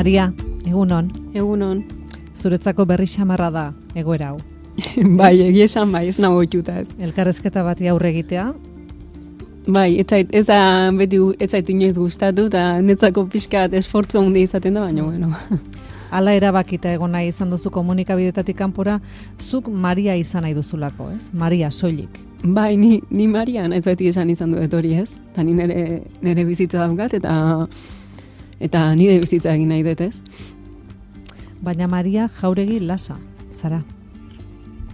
Maria, egunon, Egunon. zuretzako berri xamarra da egoera hau. bai, egia esan bai, ez nago itxuta ez. Elkarrezketa bati aurre egitea, Bai, ez zait, ez da beti ez zait inoiz gustatu eta netzako pixka bat esfortzu handi izaten da, baina bueno. hala erabakita egon nahi izan duzu komunikabidetatik kanpora, zuk Maria izan nahi duzulako, ez? Maria, soilik. bai, ni, ni Marian ez beti esan izan dut hori ez. Eta ni nire, nire bizitza daukat eta eta nire bizitza egin nahi dut ez. Baina Maria jauregi lasa, zara.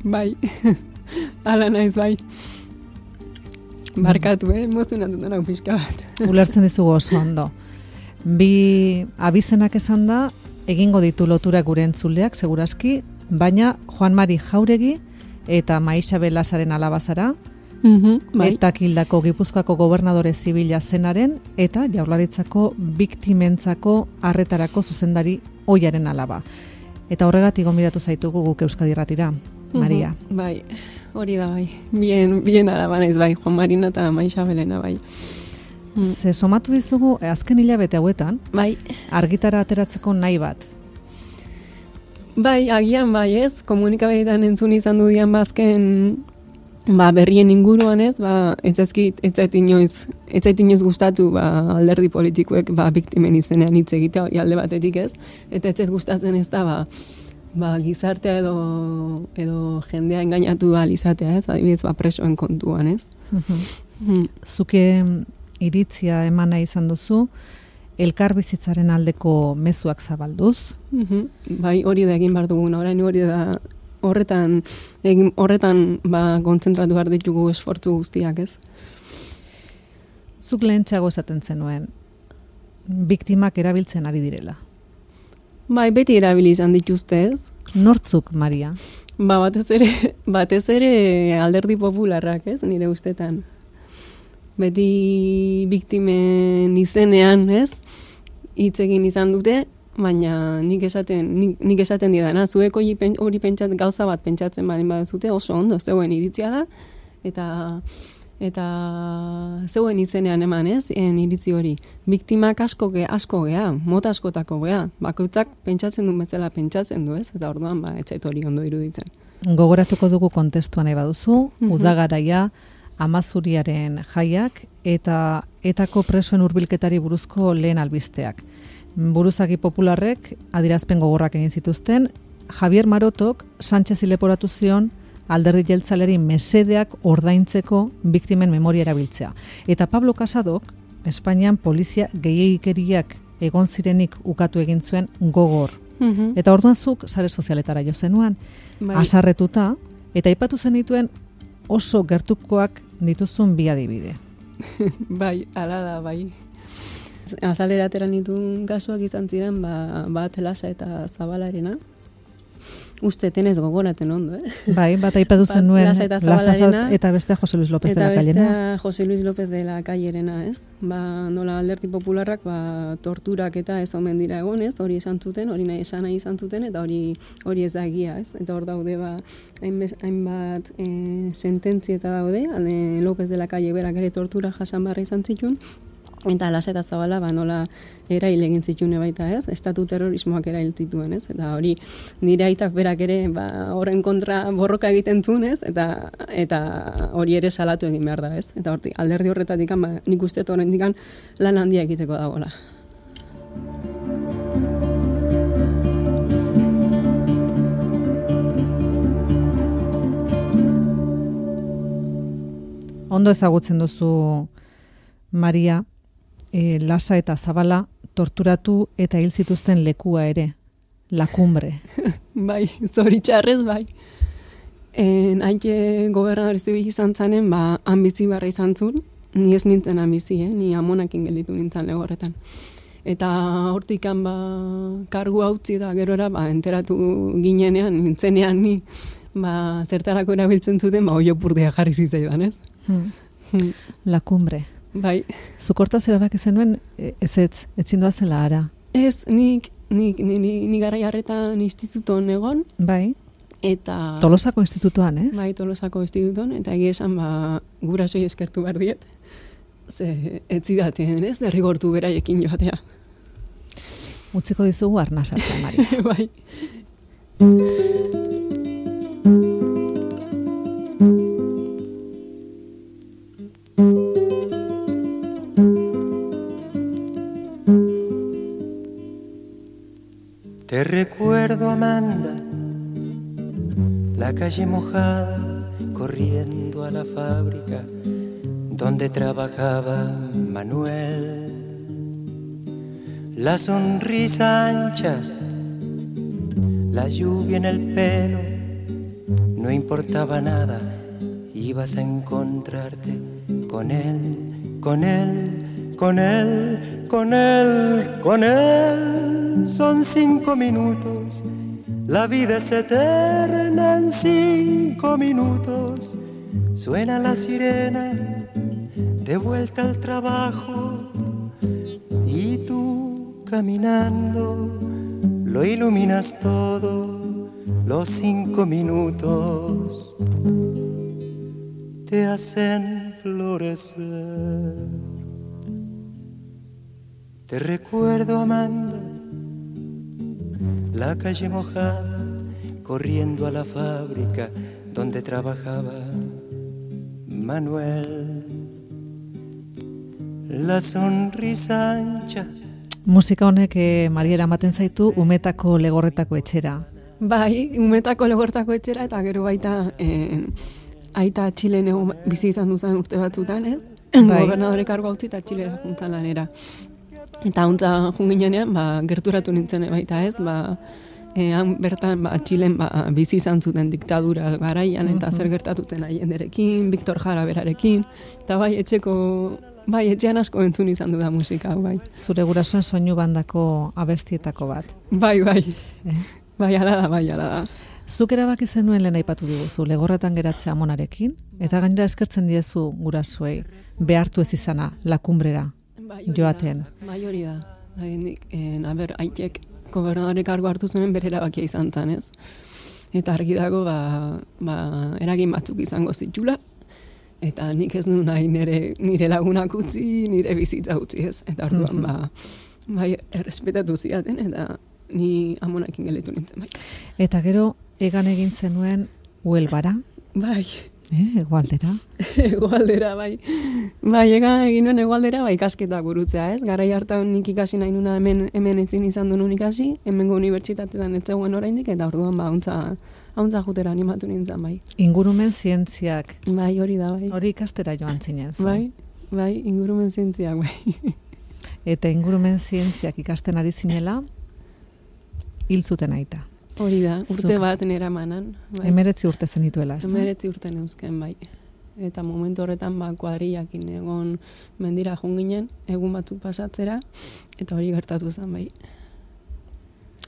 Bai, ala naiz bai. Barkatu, eh? Emozionatu da pixka bat. Ulertzen dizugu oso ondo. Bi abizenak esan da, egingo ditu lotura gure entzuleak, segurazki, baina Juan Mari jauregi eta Maixabe Lasaren alabazara, Mhm, bai. eta kildako Gipuzkoako gobernadore zibila zenaren eta jaurlaritzako biktimentzako harretarako zuzendari oiaren alaba. Eta horregatik gonbidatu zaitugu guk Euskadi Irratira, Maria. Mhm, Bai, hori da bai. Bien, bien araba naiz bai, Juan Marina eta Maixa Belena bai. Mm. Ze somatu dizugu eh, azken hilabete hauetan Bai, argitara ateratzeko nahi bat. bai, agian bai ez, komunikabeetan entzun izan dudian bazken ba, berrien inguruan ez, ba, ez ezkit, ez zait inoiz, ez zait inoiz gustatu ba, alderdi politikoek ba, biktimen izenean hitz egitea hori alde batetik ez, eta ez zait gustatzen ez da, ba, ba, gizartea edo, edo jendea engainatu ahal izatea ez, adibidez, ba, presoen kontuan ez. Mm. Zuke mm, iritzia eman nahi izan duzu, elkar bizitzaren aldeko mezuak zabalduz. Mhm. Bai, hori da egin behar duguna, orain hori da horretan, egin, horretan ba, kontzentratu behar ditugu esfortzu guztiak, ez? Zuk lehentxeago esaten zenuen, biktimak erabiltzen ari direla. Bai, beti erabili izan dituzte, ez? Nortzuk, Maria? Ba, batez ere, batez ere alderdi popularrak, ez? Nire ustetan. Beti biktimen izenean, ez? Hitz egin izan dute, baina nik esaten, nik, nik esaten didana, zuek hori, pen- hori pentsat, gauza bat pentsatzen baldin baduzute, oso ondo, zeuen iritzia da, eta eta zeuen izenean eman, ez? En iritzi hori. Biktimak asko ge, asko gea, mota askotako gea. Bakoitzak pentsatzen du bezala pentsatzen du, ez? Eta orduan ba ez zait hori ondo iruditzen. Gogoratuko dugu kontestua nahi baduzu, Mhm. udagaraia, amazuriaren jaiak eta etako presoen hurbilketari buruzko lehen albisteak. Buruzagi popularrek adirazpen gogorrak egin zituzten, Javier Marotok Sánchez leporatu zion alderdi jeltzaleri mesedeak ordaintzeko biktimen memoria erabiltzea. Eta Pablo Casadok, Espainian polizia gehiagikeriak egon zirenik ukatu egin zuen gogor. Eta orduan zuk sare sozialetara jo zenuan, Bai, asarretuta, eta aipatu zenituen oso gertukoak dituzun bi adibide. bai, ala da, bai. Azalera atera nituen kasuak izan ziren, ba, bat lasa eta zabalarena. Uste tenez gogoraten ondo, eh? Bai, bat aipatu Bat zenuen Lasa eta Lasa Zabalarena, eta bestea Jose Luis López de Eta la Cayena. bestea Jose Luis López de la Cayerena, ez? Ba, nola alderdi popularrak, ba, torturak eta ez omen dira egon, ez? Hori esan zuten, hori nahi esan nahi izan zuten, eta hori hori ez da egia, ez? Eta hor daude, ba, hainbat e, sententzieta daude, alde López de la Calle berak ere tortura jasan barra izan zitun, Eta lasa eta zabala, ba, nola erail egin zitune baita, ez? Estatu terrorismoak erail zituen, ez? Eta hori nire aitak berak ere ba, horren kontra borroka egiten zuen, ez? Eta, eta hori ere salatu egin behar da, ez? Eta horti, alderdi horretatik, ba, nik uste dut horrendik lan handia egiteko dagoela. Ondo ezagutzen duzu Maria, e, Lasa eta Zabala torturatu eta hil zituzten lekua ere, lakumbre. Bai, zoritxarrez, bai. En, haike gobernador zibil izan zanen, ba, han bizi barra izan zuen, ni ez nintzen han bizi, eh? ni amonakin gelditu nintzen lego horretan. Eta hortikan ba, kargu hautzi da gerora, ba, enteratu ginenean, nintzenean ni, ba, zertarako erabiltzen zuten, ba, oiopurdia jarri zitzaidan, ez? Hmm. Hmm. Lakumbre. Bai, Zukortaz erabaki zenuen, e, ez ez, ez zindoa zela ara. ez, nik, nik, ni, ni, ni gara jarretan instituton egon, Bai, eta... Tolosako institutuan, ez? Bai, tolosako instituton, eta egia esan, ba, gurasoi eskertu behar diet. Ze, ez zidaten, ez, derrigortu beraiekin joatea. Utziko dizugu arnasatzen, Maria. bai. Recuerdo, Amanda, la calle mojada, corriendo a la fábrica donde trabajaba Manuel. La sonrisa ancha, la lluvia en el pelo, no importaba nada, ibas a encontrarte con él, con él, con él, con él, con él. Son cinco minutos, la vida es eterna en cinco minutos. Suena la sirena, de vuelta al trabajo, y tú caminando lo iluminas todo, los cinco minutos te hacen florecer. Te recuerdo, Amanda, la calle mojada, corriendo a la fábrica donde trabajaba Manuel. La sonrisa ancha. Musika honek eh, Mariera ematen zaitu umetako legorretako etxera. Bai, umetako legortako etxera eta gero baita eh, aita Txilen bizi izan duzan urte batzutan, ez? Bai. Gobernadore kargo utzi eta Txilera juntzan lanera. Eta hontza junginean, ba, gerturatu nintzen baita ez, ba, e, han bertan ba, Txilen ba, bizi izan zuten diktadura garaian eta zer gertatuten haienderekin, Viktor Jara berarekin, eta bai etxeko, bai etxean asko entzun izan du da musika, bai. Zure gurasoen soinu bandako abestietako bat. Bai, bai. Eh? Bai, ala da, bai, ala da. Zuk erabaki zenuen lehen aipatu diguzu, legorretan geratzea amonarekin, eta gainera eskertzen diezu gurasoei behartu ez izana, lakumbrera. Joaten. Da, bai hori da. Bai, nik, en, aber, aitek gobernadore kargo hartu zuen bere erabakia izan zen, ez? Eta argi dago, ba, ba, eragin batzuk izango zitula, eta nik ez du nahi nire, nire lagunak utzi, nire bizitza utzi, ez? Eta orduan, ba, bai, errespetatu ziaten, eta ni amonakin geletu nintzen, bai. Eta gero, egan egin zenuen huelbara, Bai, eh, egualdera. egualdera, bai. Bai, ega egin nuen egualdera, bai, ikasketak burutzea, ez? Garai hartan nik ikasi nahi nuna hemen, hemen ezin izan duen ikasi, hemengo unibertsitatean ez zegoen oraindik, eta orduan, ba, hauntza, hauntza jutera animatu nintzen, bai. Ingurumen zientziak, Bai, hori da, bai. hori ikastera joan zinen. zu. Bai, bai, ingurumen zientziak, bai. Eta ingurumen zientziak ikasten ari zinela, hil zuten aita. Hori da, urte Zuk. bat nera manan. Bai. Emeretzi urte zenituela, ez da? Emeretzi urte neuzken, bai. Eta momentu horretan ba, kuadriakin egon mendira junginen, egun batzuk pasatzera, eta hori gertatu zen, bai.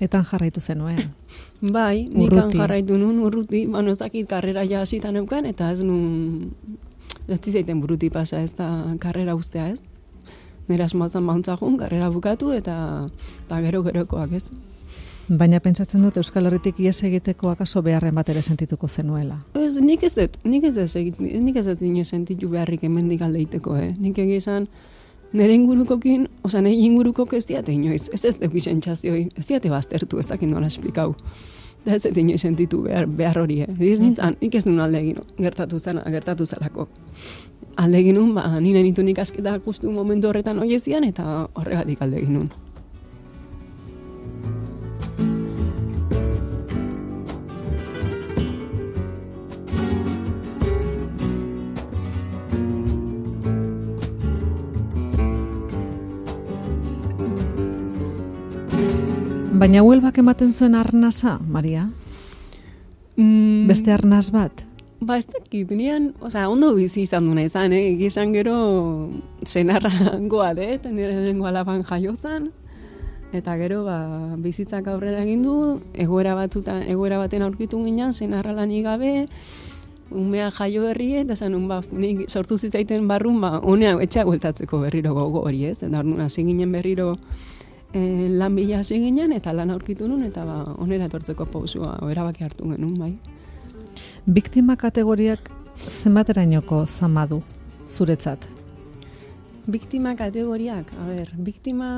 Etan jarraitu zenuen. Bai, nikan jarraitu nun urruti, bueno, ez dakit karrera ja hasitan neukan, eta ez nun, ez zizaiten buruti pasa ez da karrera ustea ez. Nera asmoatzen bauntza jun, karrera bukatu, eta, eta gero gerokoak ez. Baina pentsatzen dut Euskal Herritik ies egiteko akaso beharren bat ere sentituko zenuela. Ez, nik ez dut, nik ez dut, segit- nik ez dut inoiz sentitu beharrik hemendik aldeiteko, eh? Nik egia esan, nire ingurukokin, oza, nire ingurukok ez diate inoiz, ez ez dugu sentxazioi, ez diate baztertu, ez dakit nola esplikau. Da ez dut inoiz sentitu behar, behar hori, eh? Ez nintzen, nik ez nuen alde egin, gertatu zena, gertatu zelako. Alde egin nun, ba, nire nitu nik asketak justu momentu horretan hoiezian, eta horregatik alde egin nun. Baina huelbak ematen zuen arnasa, Maria? Mm, Beste arnaz bat? Ba, ez dakit, nian, osea, ondo bizi izan duna izan, eh? Gizan gero senarra goa de, eta nire lengo alaban jaio zan. Eta gero, ba, bizitzak aurrera egin du, egoera batzuta, egoera baten aurkitu ginen, senarra lanik gabe, umea jaio berri, eta esan, nun, ba, nik sortu zitzaiten barrun, ba, honea etxea gueltatzeko berriro gogo hori, ez? Eta orduan hasi ginen berriro eh, lan bila hasi ginen, eta lan aurkitu nun, eta ba, onera etortzeko pausua, erabaki hartu genuen, bai. Biktima kategoriak zenbaterainoko zama du zuretzat? Biktima kategoriak, a ber, biktima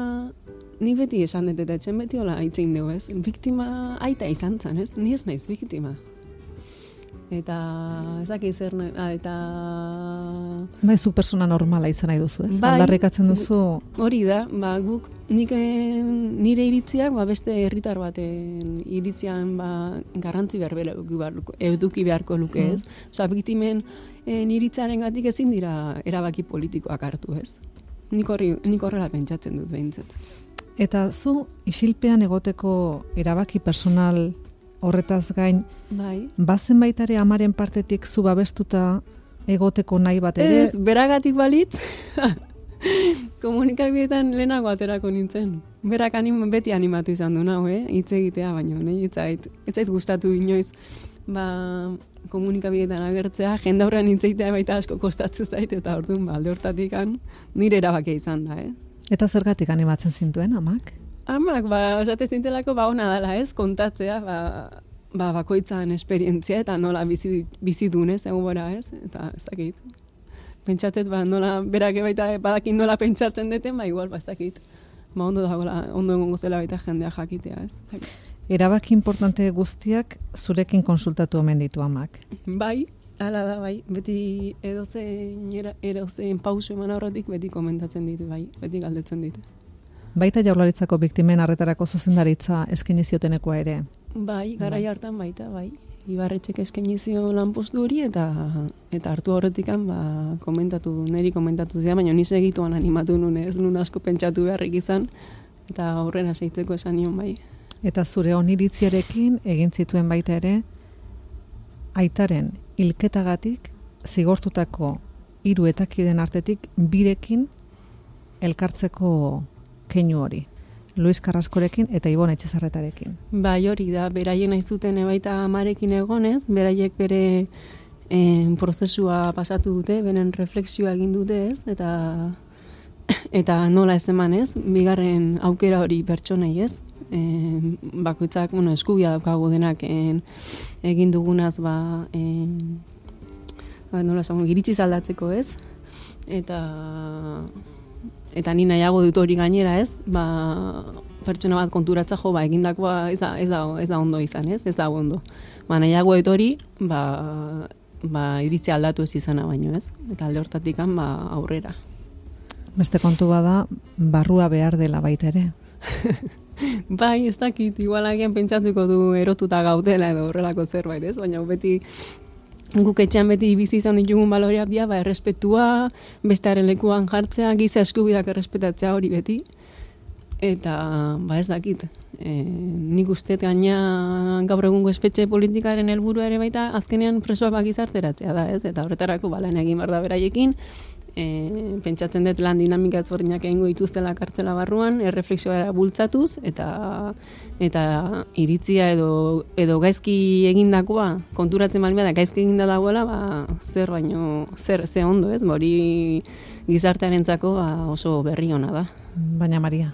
ni beti esan dut eta etxen beti hola hitzein dugu, ez? Biktima aita izan zen, ez? Ni ez naiz biktima. Eta ez dakit zer ah, eta... Bai, zu persona normala izan nahi duzu, ez? Bai. Aldarrikatzen duzu, Hori da, ba, guk nik eh, nire iritziak ba, beste herritar baten iritzian ba, garrantzi berbera eduki beharko, luke ez. Osa, biktimen e, niritzaren gatik ezin dira erabaki politikoak hartu ez. Nik, horri, nik horrela pentsatzen dut behintzat. eta zu isilpean egoteko erabaki personal horretaz gain, Bai. bazen baita ere amaren partetik zu babestuta egoteko nahi bat ere, Ez, beragatik balitz, komunikabideetan lehenago aterako nintzen. Berak anim, beti animatu izan du nau, eh? hitz egitea, baino, nahi, etzait, etzait gustatu inoiz, ba, komunikabideetan agertzea, jende aurrean hitz egitea baita asko kostatzen zait, eta orduan, ba, alde hortatik nire erabakia izan da, eh? eta zergatik animatzen zintuen amak? Amak, ba, esate zintelako, ba, ona dela, ez, kontatzea, ba, ba, bakoitzan esperientzia, eta nola bizi, bizi dunez, egun bora, ez, eta ez dakit. Pentsatzet, ba, nola, berak baita, badakin nola pentsatzen deten, ba, igual, ba, ez dakit. Ba, ondo dagoela, ondo egongo zela baita jendea jakitea, ez. Erabaki importante guztiak zurekin konsultatu omen ditu amak. Bai, hala da, bai, beti edozein, era, edozein pausu eman aurretik beti komentatzen ditu, bai, beti galdetzen ditu. Baita jaurlaritzako biktimen arretarako zuzendaritza eskaini ziotenekoa ere. Bai, garai hartan baita, bai. Ibarretxek eskaini zion lanpostu hori eta eta hartu horretikan ba, komentatu, neri komentatu zia, baina ni segituan animatu nun ez, nun asko pentsatu beharrik izan, eta aurrera seitzeko esan nion bai. Eta zure oniritziarekin egin zituen baita ere aitaren hilketagatik zigortutako hiru etakiden artetik birekin elkartzeko keinu hori. Luis Carraskorekin eta Ibon Etxezarretarekin. Bai hori da, beraien aiz duten baita amarekin egonez, beraiek bere en, prozesua pasatu dute, beren refleksioa egin dute ez, eta eta nola ez eman ez, bigarren aukera hori pertsonei ez, e, bakoitzak, bueno, eskubia daukagu denak en, egin dugunaz ba, en, ba nola esango, iritzi aldatzeko ez, eta eta ni nahiago dut hori gainera ez, ba, pertsona bat konturatza jo, ba, egindakoa ez da, ez da, ez da ondo izan, ez? Ez da ondo. Ba, nahiago dut hori, ba, ba, iritzi aldatu ez izana baino, ez? Eta alde hortatik ba, aurrera. Beste kontu bada, barrua behar dela baita ere. bai, ez dakit, igual agian pentsatuko du erotuta gaudela edo horrelako zerbait, ez? Baina beti guk etxean beti bizi izan ditugun baloreak dira, ba, errespetua, bestearen lekuan jartzea, giza eskubidak errespetatzea hori beti. Eta, ba ez dakit, e, nik uste gaina gaur egungo espetxe politikaren helburu ere baita, azkenean presoa bak izarteratzea da, ez? Eta horretarako, ba, lan egin behar da beraiekin, e, pentsatzen dut lan dinamika ezberdinak egingo dituztela kartzela barruan, erreflexioa bultzatuz, eta eta iritzia edo, edo gaizki egindakoa konturatzen balmea da gaizki eginda dagoela, ba, zer baino, zer, ze ondo ez, ba, hori gizartearentzako ba, oso berri ona da. Baina Maria,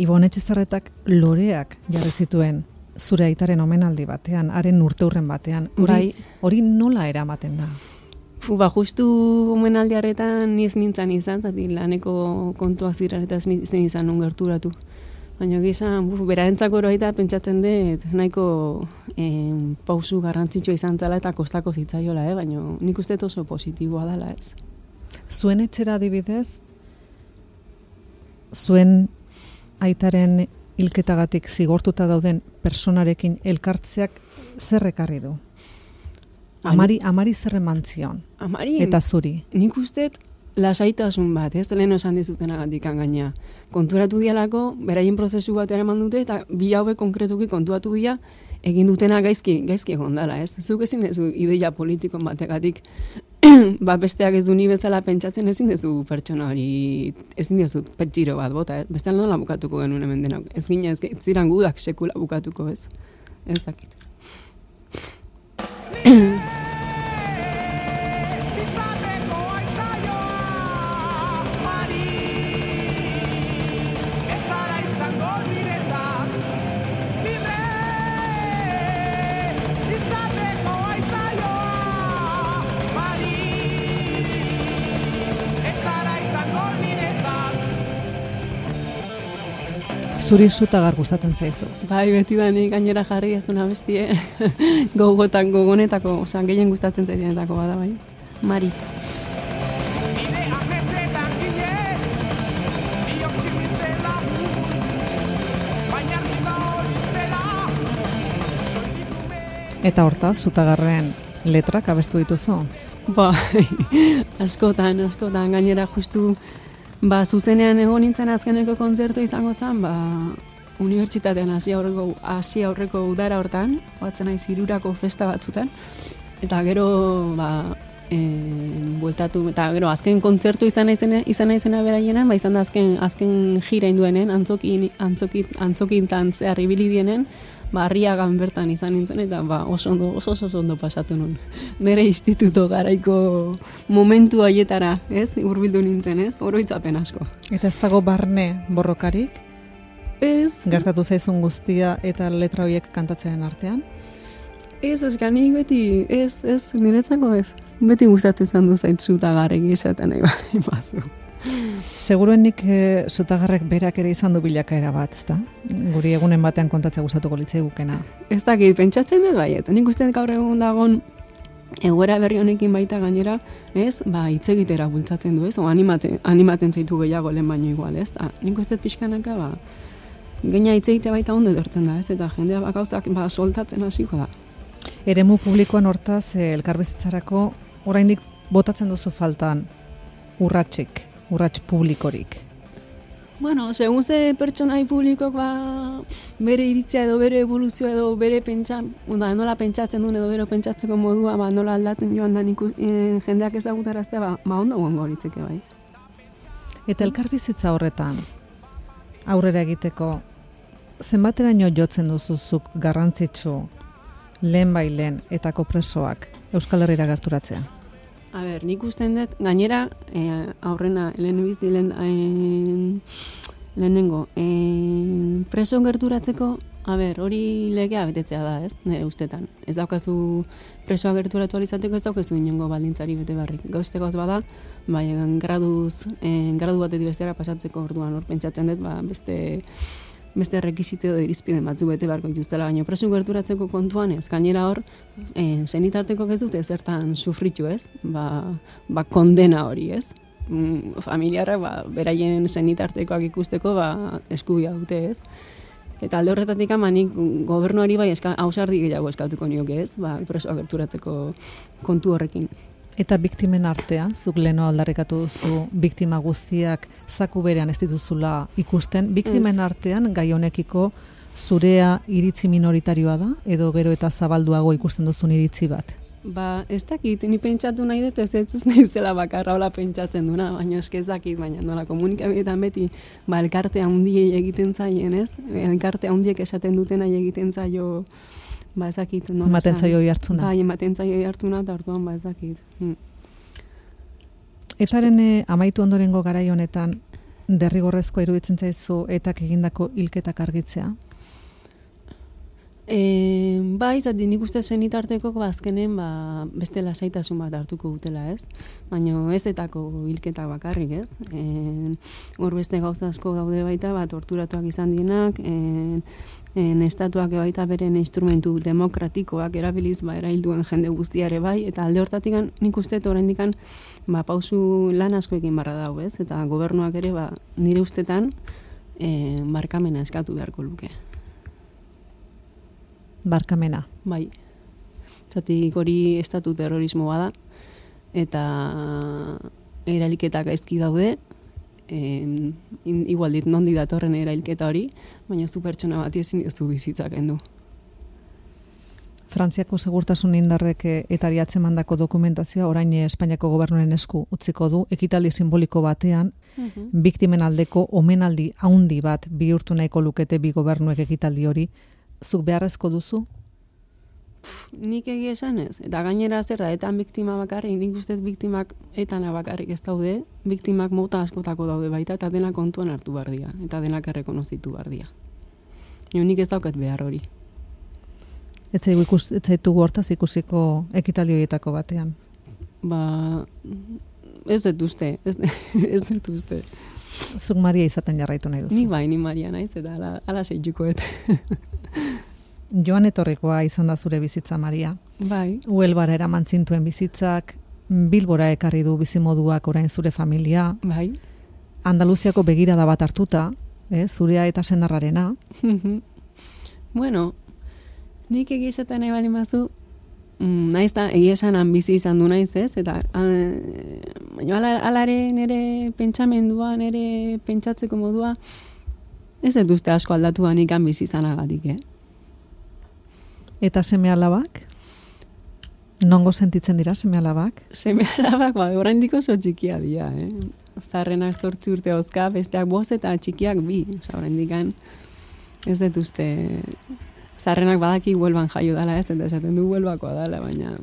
Ibon Etxezarretak loreak jarri zituen zure aitaren omenaldi batean, haren urte hurren batean. Hori, Bai. hori nola eramaten da? Fu, ba, justu omenaldiarretan ni ez nintzen izan, zati laneko kontuak ziren eta zen izan nun gerturatu. Baina gizan, buf, beraentzako oroita pentsatzen dut nahiko em, pausu garrantzitsua izan zela eta kostako zitzaiola, eh? baina nik uste oso positiboa dela ez. Zuen etxera adibidez, zuen aitaren hilketagatik zigortuta dauden personarekin elkartzeak zer ekarri du? Amari, amari zer eman zion, Amari, eta zuri. nik uste lasaitasun bat, ez lehen esan dizuten agatik gaina. Konturatu dialako, beraien prozesu bat eraman dute, eta bi hauek konkretuki kontuatu dira, egin dutena gaizki, gaizki egon dela, ez? Zuk ezin dezu ideia politiko bategatik, ba besteak ez du ni bezala pentsatzen ezin dezu pertsona hori, ezin dezu pertsiro bat bota, ez? Bestean nola bukatuko genuen hemen denok. Ez gina, ez, ez ziran gudak sekula bukatuko, ez? Ez dakit. Zuri zutagar gustatzen zaizu. Bai, beti da nik gainera jarri ez duna bestie gogotan gogonetako, osea, gehien gustatzen zaidenetako bada bai. Mari. Eta hortaz, zutagarren letrak abestu dituzu? Ba, askotan, askotan, gainera justu, ba, zuzenean egon nintzen azkeneko kontzertu izango zen, ba, unibertsitatean hasi aurreko, hasi aurreko udara hortan, batzen naiz hirurako festa batzutan, eta gero, ba, e, bueltatu, eta gero, azken kontzertu izan naizena, izan naizena beraienen, ba, izan da azken, azken jira induenen, antzokin, antzokin, antzokin tantzear ibili dienen, ba, arriagan bertan izan nintzen, eta ba, oso ondo, oso oso ondo pasatu nun. Nere instituto garaiko momentu haietara, ez, urbildu nintzen, ez, oroitzapen asko. Eta ez dago barne borrokarik? Ez, Gertatu zaizun guztia eta letra horiek kantatzenen artean? ez, eskanik beti, ez, ez, niretzako ez. Beti gustatu izan du zaitzu eta garregi esaten nahi bali bazu. Seguruenik e, zutagarrek berak ere izan du bilakaera bat, ezta? Guri egunen batean kontatzea gustatuko litzai gukena. Ez dakit, pentsatzen dut bai, eta nik uste gaur egun dagon egoera berri honekin baita gainera, ez, ba, hitz egitera bultzatzen du, ez, o animatzen, animaten zaitu gehiago lehen baino igual, ez, Ta, nik uste pixkanaka, ba, Gaina hitz egite baita ondo etortzen da, ez? Eta jendea bakauzak ba, soltatzen hasiko da. Eremu publikoan hortaz, eh, elkarbizitzarako oraindik botatzen duzu faltan urratsik, urrats publikorik. Bueno, segun ze pertsonai publikok ba, bere iritzia edo bere evoluzioa edo bere pentsa, da, nola pentsatzen duen edo bere pentsatzeko modua ba, nola aldatzen joan da iku, e, jendeak ezagutaraztea, ba, ba ondo gongo horitzeke bai. Eta elkarbizitza horretan, aurrera egiteko, zenbateraino jotzen duzuzuk garrantzitsu lehen bai lehen etako presoak Euskal Herriera gerturatzea? A ber, nik usten dut, gainera, e, aurrena, lehen bizi, lehen, e, lehenengo, e, preso gerturatzeko, a ber, hori legea betetzea da, ez, nire ustetan. Ez daukazu presoa gerturatu alizateko, ez daukazu inongo baldintzari bete barrik. Gauzteko ez bada, bai, graduz, e, gradu batetik bestera pasatzeko orduan, hor pentsatzen dut, ba, beste beste rekisite edo irizpide batzu bete beharko dituztela, baina preso gerturatzeko kontuan ez, gainera hor, e, zenitarteko ez dute zertan sufritu ez, ba, ba kondena hori ez, mm, familiarra ba, beraien zenitartekoak ikusteko ba, eskubia dute ez, Eta alde horretatik amanik gobernuari bai eska, hausardi gehiago eskatuko nioke ez, ba, presoa gerturatzeko kontu horrekin. Eta biktimen artean, zuk leno aldarrikatu duzu biktima guztiak zaku berean ez dituzula ikusten, biktimen Ez. artean gai honekiko zurea iritzi minoritarioa da, edo gero eta zabalduago ikusten duzun iritzi bat. Ba, ez dakit, ni pentsatu nahi dut ez ez ez naizela bakarra hola pentsatzen duna, baina eske ez dakit, baina nola komunikabideetan beti, ba, elkarte handiei egiten zaien, ez? Elkarte handiek esaten dutena egiten zaio, ba, ez dakit, nola Ematen zaio hartzuna. Bai, ematen zaio hartuna, eta orduan, ba, ez dakit. Hmm. Etaren eh, amaitu ondorengo garai honetan derrigorrezko iruditzen zaizu etak egindako hilketak argitzea. E, bai, zati nik uste zenitarteko ba, azkenen ba, beste lasaitasun bat hartuko dutela, ez? Baina ez etako hilketak bakarrik, ez? E, hor beste gauza asko daude baita, ba, torturatuak izan dienak, e, en estatuak baita beren instrumentu demokratikoak erabiliz ba, erailduen jende guztiare bai, eta alde hortatik nik uste oraindikan ba, pausu lan asko barra dago, ez? Eta gobernuak ere ba, nire ustetan e, barkamena eskatu beharko luke. Barkamena. Bai. Zatik hori estatu terrorismoa da, eta erailketak gaizki daude, em, igual dit nondi datorren erailketa hori, baina zu pertsona bat ezin diozu bizitzak endu. Frantziako segurtasun indarrek eh, etari atzemandako dokumentazioa orain Espainiako gobernuaren esku utziko du ekitaldi simboliko batean biktimen aldeko omenaldi haundi bat bihurtu nahiko lukete bi gobernuek ekitaldi hori zuk beharrezko duzu Nik egia esan ez, eta gainera zer da, etan biktima bakarrik, nik uste biktimak etana bakarrik ez daude, biktimak mota askotako daude baita, eta denak kontuan hartu behar dira, eta denak errekonozitu behar dira. Jo, nik ez daukat behar hori. ez zaitugu hortaz ikusiko ekitaldi horietako batean Ba, ez dut uste, ez, ez dut uste. Zuk Maria izaten jarraitu nahi duzu. Ni bai, ni Maria naiz, eta ala, ala seitzukoet. Joan etorrikoa izan da zure bizitza, Maria. bai, Huelbara eraman zintuen bizitzak, Bilbora ekarri du bizimoduak orain zure familia, bai. Andaluziako begirada bat hartuta, eh, zurea eta senarrarena, bueno, nik egizetan nahi bali mazu, mm, naiz da, egia esan bizi izan du naiz ez, eta baina ala, alare nire pentsamendua, nire pentsatzeko modua, ez dut uste asko aldatu da nik han bizi izanagatik, eh? eta seme alabak, nongo sentitzen dira seme alabak, Seme alabak, ba, oraindik oso txikia dira, eh? Zarrenak zortzi urte hozka, besteak bost eta txikiak bi. Osa, oraindik ez dut uste... Zarrenak badaki huelban jaio dala ez, eta esaten du huelbakoa dala, baina...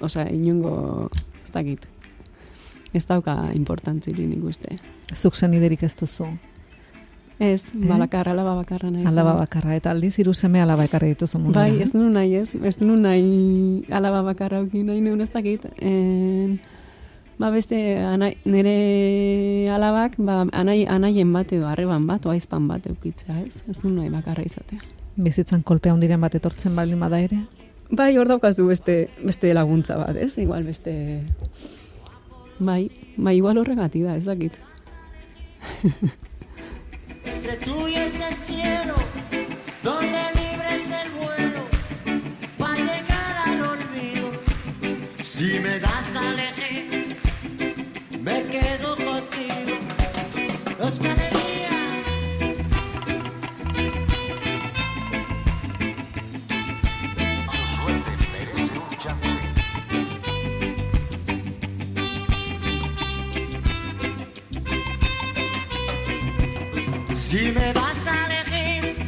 Osa, inungo... Ez dakit. Ez dauka importantziri nik uste. zuk seniderik ez duzu. Ez, balakarra, alaba bakarra nahi. Alaba bakarra, eta aldiz hiru seme alaba ekarri dituzu mundura. Bai, ez nuen nahi ez, ez nuen nahi alaba bakarra auki nahi nuen ez dakit. En, ba beste anai, nire alabak, ba, anai, anaien bat edo arreban bat, oaizpan bat eukitzea ez, ez nuen nahi bakarra izatea. Bizitzan kolpe handiren bat etortzen baldin bada ere, Bai, hor daukazu beste, beste laguntza bat, ez? Igual beste... Bai, bai, igual horregatik da, ez dakit. entre tú y ese cielo, donde libre es el vuelo, para llegar al olvido. Si me das a elegir, me quedo contigo. Los galerías. Si me vas a elegir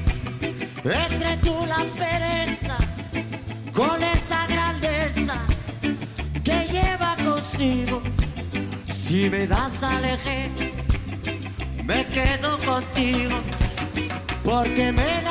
entre tú la pereza con esa grandeza que lleva consigo, si me das a elegir, me quedo contigo porque me he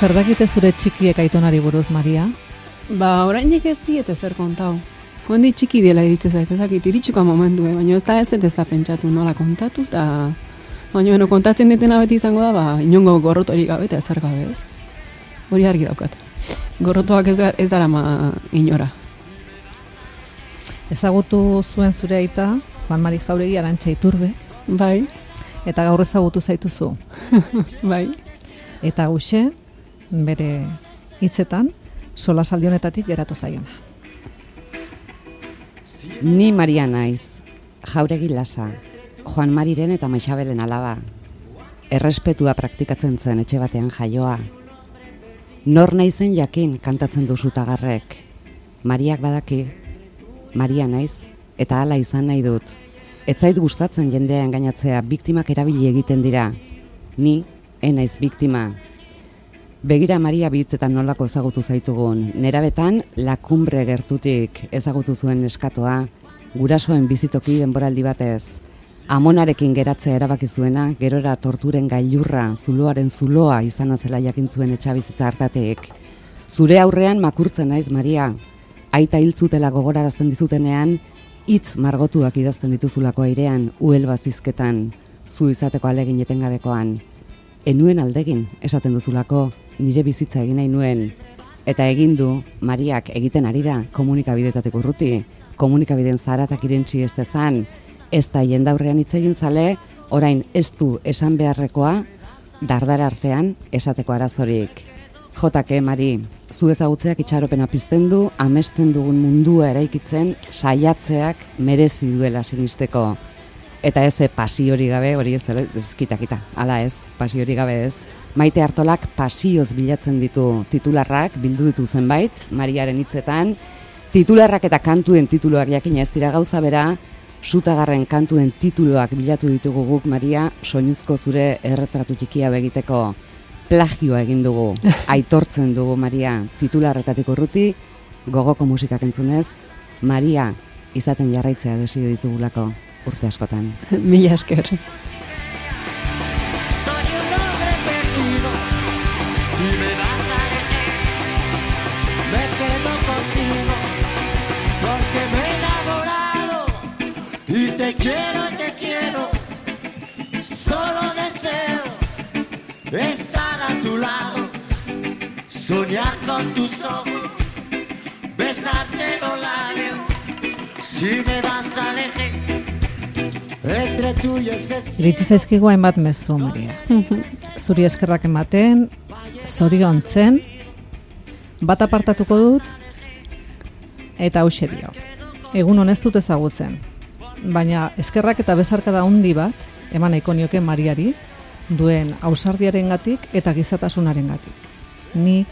zer dakite zure txikiek aitonari buruz, Maria? Ba, oraindik ez diete zer kontau. Hondi txiki dela iritze zait, ezakit, iritsiko momentu, eh? baina ez da ez ez da pentsatu nola kontatu, eta baina bueno, kontatzen ditena beti izango da, ba, inongo gorrotorik gabe eta ezer gabe ez. Hori argi daukat. Gorrotoak ez, ez dara ma inora. Ezagutu zuen zure aita, Juan Mari Jauregi Arantxa Iturbek, Bai, eta gaur ezagutu zaituzu. bai. Eta huxe, bere hitzetan, sola saldionetatik geratu zaiona. Ni Maria naiz, jauregi lasa, Juan Mariren eta Maixabelen alaba. Errespetua praktikatzen zen etxe batean jaioa. Nor naizen jakin kantatzen duzu tagarrek. Mariak badaki, Maria naiz, eta hala izan nahi dut. Ez zait gustatzen jendea engainatzea, biktimak erabili egiten dira. Ni, enaiz biktima, Begira Maria bitzetan nolako ezagutu zaitugun. Nerabetan, lakumbre gertutik ezagutu zuen neskatoa, gurasoen bizitoki denboraldi batez. Amonarekin geratzea erabaki zuena, gerora torturen gailurra, zuloaren zuloa izana zela jakin zuen etxabizitza hartateek. Zure aurrean makurtzen naiz, Maria. Aita hiltzutela gogorarazten dizutenean, hitz margotuak idazten dituzulako airean, uel bazizketan, zu izateko alegin etengabekoan. Enuen aldegin, esaten duzulako, nire bizitza egin nahi nuen. Eta egin du, Mariak egiten ari da komunikabidetatik urruti, komunikabideen zaratak irentzi ez dezan, ez da jendaurrean hitz egin zale, orain ez du esan beharrekoa, dardar artean esateko arazorik. Jotake, Mari, zu ezagutzeak itxaropena pizten du, amesten dugun mundua eraikitzen, saiatzeak merezi duela sinisteko. Eta ez eh, pasiori gabe, hori ez dela, ez kita, kita, ala ez, pasiori gabe ez. Maite hartolak pasioz bilatzen ditu titularrak, bildu ditu zenbait, Mariaren hitzetan, titularrak eta kantuen tituluak jakina ez dira gauza bera, sutagarren kantuen tituluak bilatu ditugu guk, Maria, soinuzko zure erretratu txikia begiteko plagioa egin dugu, aitortzen dugu, Maria, titularretatik urruti, gogoko musikak entzunez, Maria izaten jarraitzea desio dizugulako urte askotan. Mila esker. Quiero, y te quiero. Solo deseo estar a tu lado. Soñar con tus ojos. Besarte los labios. Si me das a elegir. Entre tú y ese cielo. Iritsi zaizkigu hainbat mezu, Maria. Zuri eskerrak ematen, zoriontzen, bat apartatuko dut, eta hause dio. Egun honez dut ezagutzen, baina eskerrak eta besarkada handi bat, eman nahiko nioke Mariari, duen ausardiaren gatik eta gizatasunaren gatik. Nik,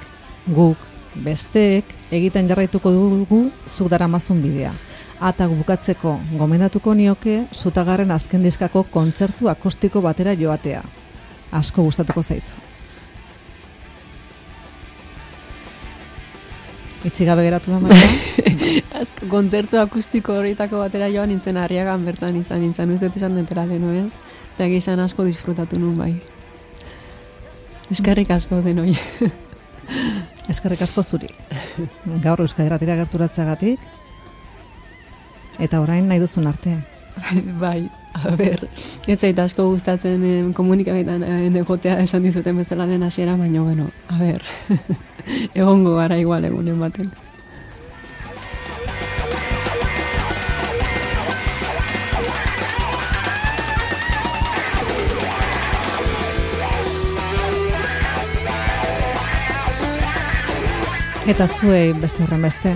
guk, besteek, egiten jarraituko dugu zuk daramazun bidea. Eta bukatzeko gomendatuko nioke zutagarren azken diskako kontzertu akustiko batera joatea. Asko gustatuko zaizu. Itzi gabe geratu da, Maria? Azk, kontzertu akustiko horretako batera joan nintzen harriagan bertan izan nintzen, ez dut esan dutela leno ez, eta gizan asko disfrutatu nun bai. Eskerrik asko denoi. Eskerrik asko zuri. Gaur Euskadiratira gerturatzeagatik eta orain nahi duzun arte. bai, a ber, ez zait asko gustatzen eh, komunikabitan egotea esan dizuten bezala lehen hasiera, baina bueno, a ber, egongo gara igual egunen baten. Eta zuei beste horren beste,